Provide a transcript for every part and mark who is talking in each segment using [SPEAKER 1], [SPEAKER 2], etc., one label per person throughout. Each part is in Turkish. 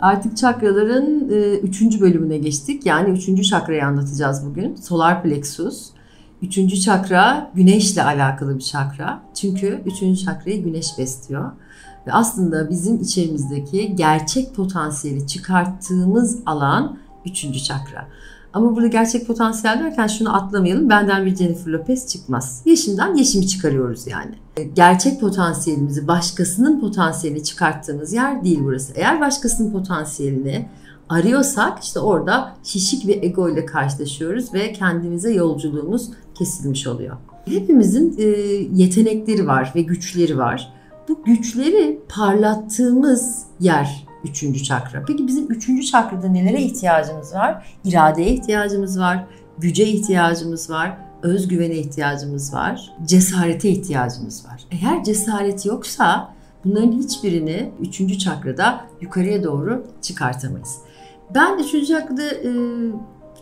[SPEAKER 1] Artık çakraların e, üçüncü bölümüne geçtik. Yani üçüncü çakrayı anlatacağız bugün. Solar plexus. Üçüncü çakra güneşle alakalı bir çakra. Çünkü üçüncü çakrayı güneş besliyor. Ve aslında bizim içerimizdeki gerçek potansiyeli çıkarttığımız alan üçüncü çakra. Ama burada gerçek potansiyel derken şunu atlamayalım. Benden bir Jennifer Lopez çıkmaz. Yeşimden yeşimi çıkarıyoruz yani. Gerçek potansiyelimizi başkasının potansiyelini çıkarttığımız yer değil burası. Eğer başkasının potansiyelini arıyorsak işte orada şişik bir ego ile karşılaşıyoruz ve kendimize yolculuğumuz kesilmiş oluyor. Hepimizin e, yetenekleri var ve güçleri var. Bu güçleri parlattığımız yer üçüncü çakra. Peki bizim üçüncü çakrada nelere ihtiyacımız var? İradeye ihtiyacımız var, güce ihtiyacımız var, özgüvene ihtiyacımız var, cesarete ihtiyacımız var. Eğer cesaret yoksa bunların hiçbirini üçüncü çakrada yukarıya doğru çıkartamayız. Ben üçüncü çakrada e,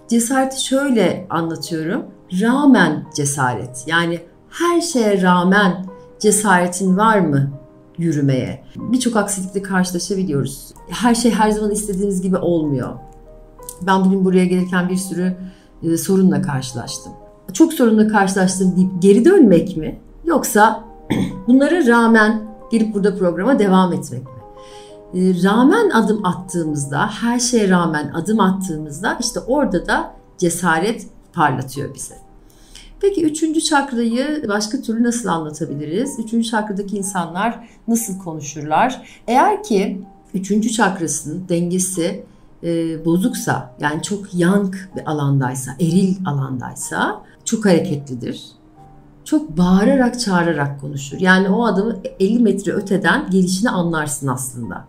[SPEAKER 1] cesareti şöyle anlatıyorum. Rağmen cesaret. Yani her şeye rağmen cesaretin var mı yürümeye. Birçok aksilikle karşılaşabiliyoruz. Her şey her zaman istediğimiz gibi olmuyor. Ben bugün buraya gelirken bir sürü e, sorunla karşılaştım. Çok sorunla karşılaştım deyip geri dönmek mi? Yoksa bunlara rağmen gelip burada programa devam etmek mi? E, rağmen adım attığımızda, her şeye rağmen adım attığımızda işte orada da cesaret parlatıyor bizi. Peki üçüncü çakrayı başka türlü nasıl anlatabiliriz? Üçüncü çakradaki insanlar nasıl konuşurlar? Eğer ki üçüncü çakrasının dengesi e, bozuksa, yani çok yank bir alandaysa, eril alandaysa çok hareketlidir. Çok bağırarak, çağırarak konuşur. Yani o adamı 50 metre öteden gelişini anlarsın aslında.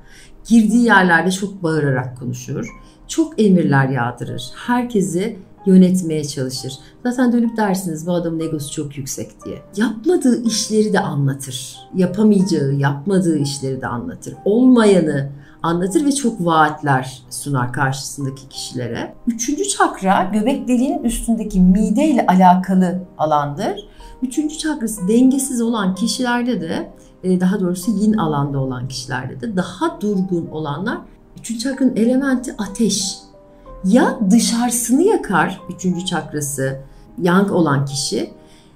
[SPEAKER 1] Girdiği yerlerde çok bağırarak konuşur. Çok emirler yağdırır. Herkesi yönetmeye çalışır. Zaten dönüp dersiniz bu adamın egosu çok yüksek diye. Yapmadığı işleri de anlatır. Yapamayacağı, yapmadığı işleri de anlatır. Olmayanı anlatır ve çok vaatler sunar karşısındaki kişilere. Üçüncü çakra göbek deliğinin üstündeki mide ile alakalı alandır. Üçüncü çakrası dengesiz olan kişilerde de e, daha doğrusu yin alanda olan kişilerde de daha durgun olanlar üçüncü çakranın elementi ateş ya dışarısını yakar üçüncü çakrası yang olan kişi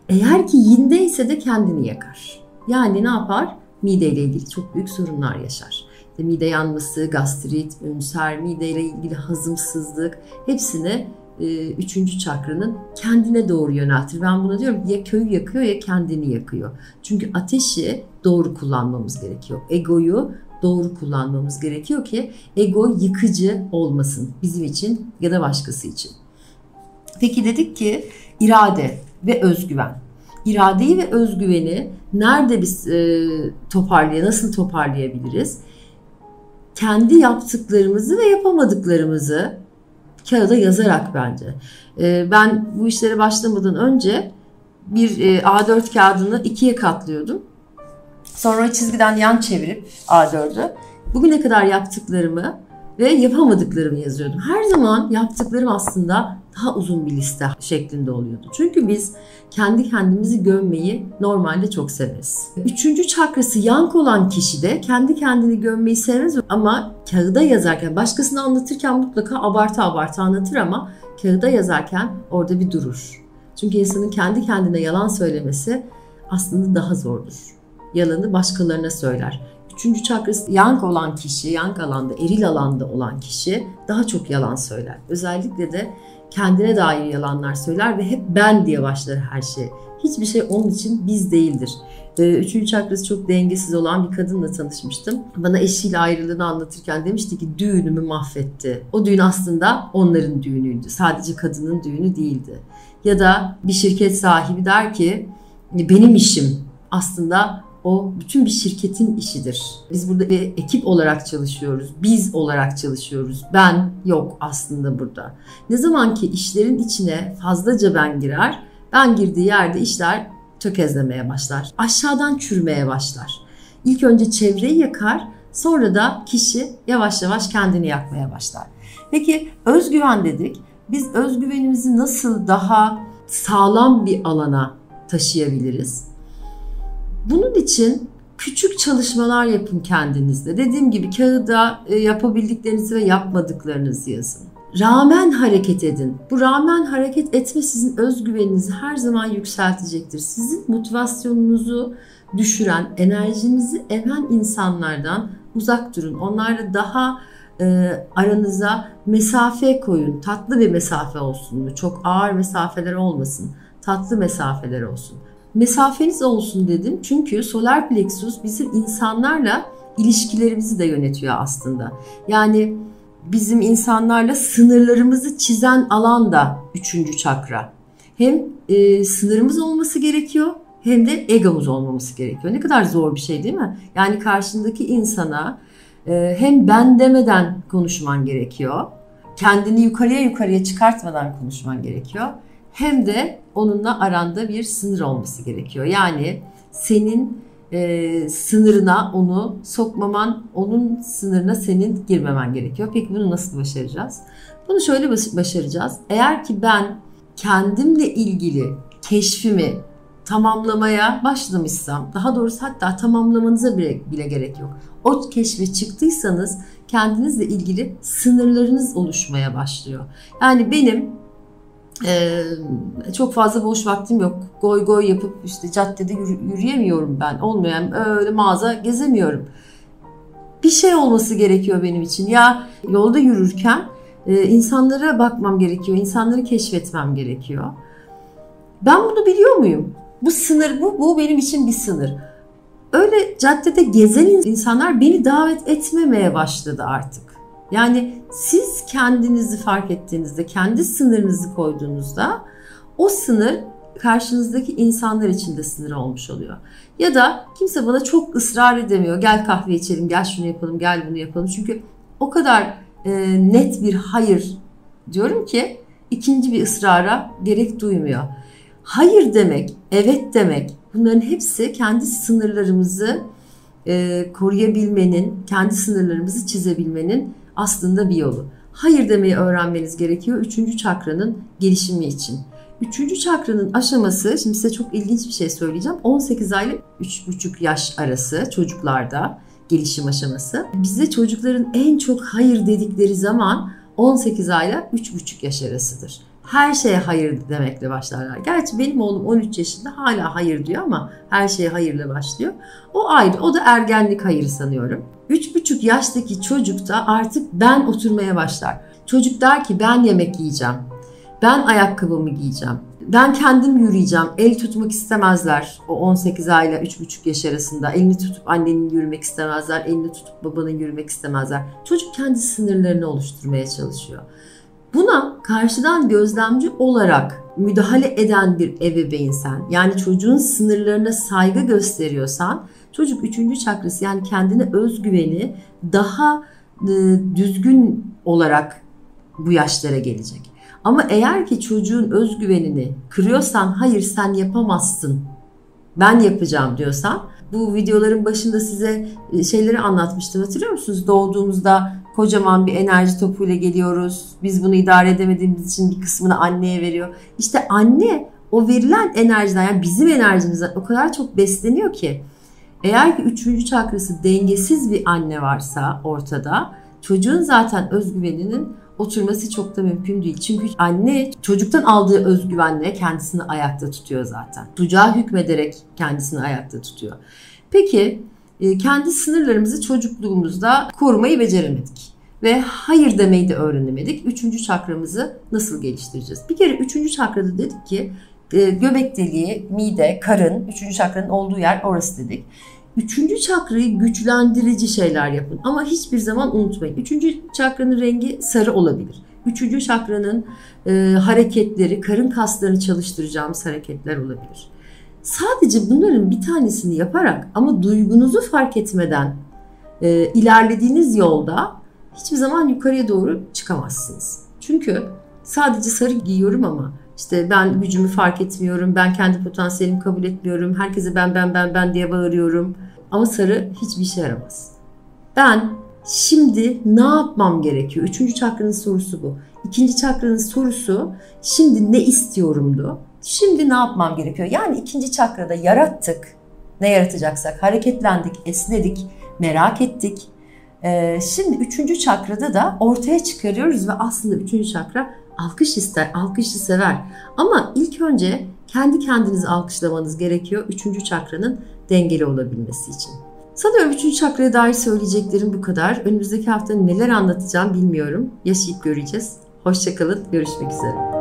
[SPEAKER 1] eğer ki yindeyse de kendini yakar. Yani ne yapar? Mideyle ilgili çok büyük sorunlar yaşar. İşte mide yanması, gastrit, ünser, mideyle ilgili hazımsızlık hepsini e, üçüncü çakranın kendine doğru yöneltir. Ben buna diyorum ya köyü yakıyor ya kendini yakıyor. Çünkü ateşi doğru kullanmamız gerekiyor. Egoyu doğru kullanmamız gerekiyor ki ego yıkıcı olmasın bizim için ya da başkası için. Peki dedik ki irade ve özgüven. İradeyi ve özgüveni nerede biz e, toparlaya, nasıl toparlayabiliriz? Kendi yaptıklarımızı ve yapamadıklarımızı kağıda yazarak bence. E, ben bu işlere başlamadan önce bir e, A4 kağıdını ikiye katlıyordum Sonra çizgiden yan çevirip A4'ü bugüne kadar yaptıklarımı ve yapamadıklarımı yazıyordum. Her zaman yaptıklarım aslında daha uzun bir liste şeklinde oluyordu. Çünkü biz kendi kendimizi gömmeyi normalde çok severiz. Üçüncü çakrası yank olan kişi de kendi kendini gömmeyi sevmez ama kağıda yazarken, başkasını anlatırken mutlaka abartı abartı anlatır ama kağıda yazarken orada bir durur. Çünkü insanın kendi kendine yalan söylemesi aslında daha zordur yalanı başkalarına söyler. Üçüncü çakrası yank olan kişi, yank alanda, eril alanda olan kişi daha çok yalan söyler. Özellikle de kendine dair yalanlar söyler ve hep ben diye başlar her şey. Hiçbir şey onun için biz değildir. Ee, üçüncü çakrası çok dengesiz olan bir kadınla tanışmıştım. Bana eşiyle ayrılığını anlatırken demişti ki düğünümü mahvetti. O düğün aslında onların düğünüydü. Sadece kadının düğünü değildi. Ya da bir şirket sahibi der ki benim işim aslında o bütün bir şirketin işidir. Biz burada bir ekip olarak çalışıyoruz. Biz olarak çalışıyoruz. Ben yok aslında burada. Ne zaman ki işlerin içine fazlaca ben girer, ben girdiği yerde işler tökezlemeye başlar. Aşağıdan çürümeye başlar. İlk önce çevreyi yakar, sonra da kişi yavaş yavaş kendini yakmaya başlar. Peki özgüven dedik. Biz özgüvenimizi nasıl daha sağlam bir alana taşıyabiliriz? Bunun için küçük çalışmalar yapın kendinizde. Dediğim gibi kağıda e, yapabildiklerinizi ve yapmadıklarınızı yazın. Rağmen hareket edin. Bu rağmen hareket etme sizin özgüveninizi her zaman yükseltecektir. Sizin motivasyonunuzu düşüren, enerjinizi emen insanlardan uzak durun. Onlarla daha e, aranıza mesafe koyun. Tatlı bir mesafe olsun. Çok ağır mesafeler olmasın. Tatlı mesafeler olsun. Mesafeniz olsun dedim. Çünkü solar plexus bizim insanlarla ilişkilerimizi de yönetiyor aslında. Yani bizim insanlarla sınırlarımızı çizen alan da üçüncü çakra. Hem e, sınırımız olması gerekiyor hem de egomuz olmaması gerekiyor. Ne kadar zor bir şey değil mi? Yani karşındaki insana e, hem ben demeden konuşman gerekiyor. Kendini yukarıya yukarıya çıkartmadan konuşman gerekiyor. Hem de onunla aranda bir sınır olması gerekiyor. Yani senin e, sınırına onu sokmaman, onun sınırına senin girmemen gerekiyor. Peki bunu nasıl başaracağız? Bunu şöyle başaracağız. Eğer ki ben kendimle ilgili keşfimi tamamlamaya başlamışsam, daha doğrusu hatta tamamlamanıza bile, bile gerek yok. O keşfe çıktıysanız kendinizle ilgili sınırlarınız oluşmaya başlıyor. Yani benim ee, çok fazla boş vaktim yok. Goy goy yapıp işte caddede yürü, yürüyemiyorum ben. Olmuyor yani öyle mağaza gezemiyorum. Bir şey olması gerekiyor benim için. Ya yolda yürürken e, insanlara bakmam gerekiyor. insanları keşfetmem gerekiyor. Ben bunu biliyor muyum? Bu sınır bu. Bu benim için bir sınır. Öyle caddede gezen insanlar beni davet etmemeye başladı artık. Yani siz kendinizi fark ettiğinizde, kendi sınırınızı koyduğunuzda o sınır karşınızdaki insanlar için de sınır olmuş oluyor. Ya da kimse bana çok ısrar edemiyor. Gel kahve içelim, gel şunu yapalım, gel bunu yapalım. Çünkü o kadar e, net bir hayır diyorum ki ikinci bir ısrara gerek duymuyor. Hayır demek, evet demek bunların hepsi kendi sınırlarımızı e, koruyabilmenin, kendi sınırlarımızı çizebilmenin aslında bir yolu. Hayır demeyi öğrenmeniz gerekiyor üçüncü çakranın gelişimi için. Üçüncü çakranın aşaması, şimdi size çok ilginç bir şey söyleyeceğim. 18 aylık 3,5 yaş arası çocuklarda gelişim aşaması. Bize çocukların en çok hayır dedikleri zaman 18 ayla 3,5 yaş arasıdır her şeye hayır demekle başlarlar. Gerçi benim oğlum 13 yaşında hala hayır diyor ama her şeye hayırla başlıyor. O ayrı. O da ergenlik hayır sanıyorum. 3,5 yaştaki çocuk da artık ben oturmaya başlar. Çocuk der ki ben yemek yiyeceğim. Ben ayakkabımı giyeceğim. Ben kendim yürüyeceğim. El tutmak istemezler. O 18 ayla 3,5 yaş arasında. Elini tutup annenin yürümek istemezler. Elini tutup babanın yürümek istemezler. Çocuk kendi sınırlarını oluşturmaya çalışıyor. Buna karşıdan gözlemci olarak müdahale eden bir ebeveynsen, yani çocuğun sınırlarına saygı gösteriyorsan, çocuk üçüncü çakrası yani kendine özgüveni daha e, düzgün olarak bu yaşlara gelecek. Ama eğer ki çocuğun özgüvenini kırıyorsan, hayır sen yapamazsın, ben yapacağım diyorsan, bu videoların başında size e, şeyleri anlatmıştım hatırlıyor musunuz? Doğduğumuzda kocaman bir enerji topuyla geliyoruz. Biz bunu idare edemediğimiz için bir kısmını anneye veriyor. İşte anne o verilen enerjiden yani bizim enerjimizden o kadar çok besleniyor ki eğer ki üçüncü çakrası dengesiz bir anne varsa ortada çocuğun zaten özgüveninin oturması çok da mümkün değil. Çünkü anne çocuktan aldığı özgüvenle kendisini ayakta tutuyor zaten. Çocuğa hükmederek kendisini ayakta tutuyor. Peki kendi sınırlarımızı çocukluğumuzda korumayı beceremedik. Ve hayır demeyi de öğrenemedik. Üçüncü çakramızı nasıl geliştireceğiz? Bir kere üçüncü çakrada dedik ki e, göbek deliği, mide, karın, üçüncü çakranın olduğu yer orası dedik. Üçüncü çakrayı güçlendirici şeyler yapın. Ama hiçbir zaman unutmayın. Üçüncü çakranın rengi sarı olabilir. Üçüncü çakranın e, hareketleri, karın kaslarını çalıştıracağımız hareketler olabilir. Sadece bunların bir tanesini yaparak ama duygunuzu fark etmeden e, ilerlediğiniz yolda hiçbir zaman yukarıya doğru çıkamazsınız. Çünkü sadece sarı giyiyorum ama işte ben gücümü fark etmiyorum, ben kendi potansiyelimi kabul etmiyorum, herkese ben ben ben ben diye bağırıyorum. Ama sarı hiçbir işe yaramaz. Ben şimdi ne yapmam gerekiyor? Üçüncü çakranın sorusu bu. İkinci çakranın sorusu şimdi ne istiyorumdu? Şimdi ne yapmam gerekiyor? Yani ikinci çakrada yarattık. ne yaratacaksak hareketlendik, esnedik, merak ettik. Ee, şimdi üçüncü çakrada da ortaya çıkarıyoruz ve aslında üçüncü çakra alkış ister, alkışı sever. Ama ilk önce kendi kendinizi alkışlamanız gerekiyor üçüncü çakranın dengeli olabilmesi için. Sanıyorum üçüncü çakraya dair söyleyeceklerim bu kadar. Önümüzdeki hafta neler anlatacağım bilmiyorum. Yaşayıp göreceğiz. Hoşçakalın, görüşmek üzere.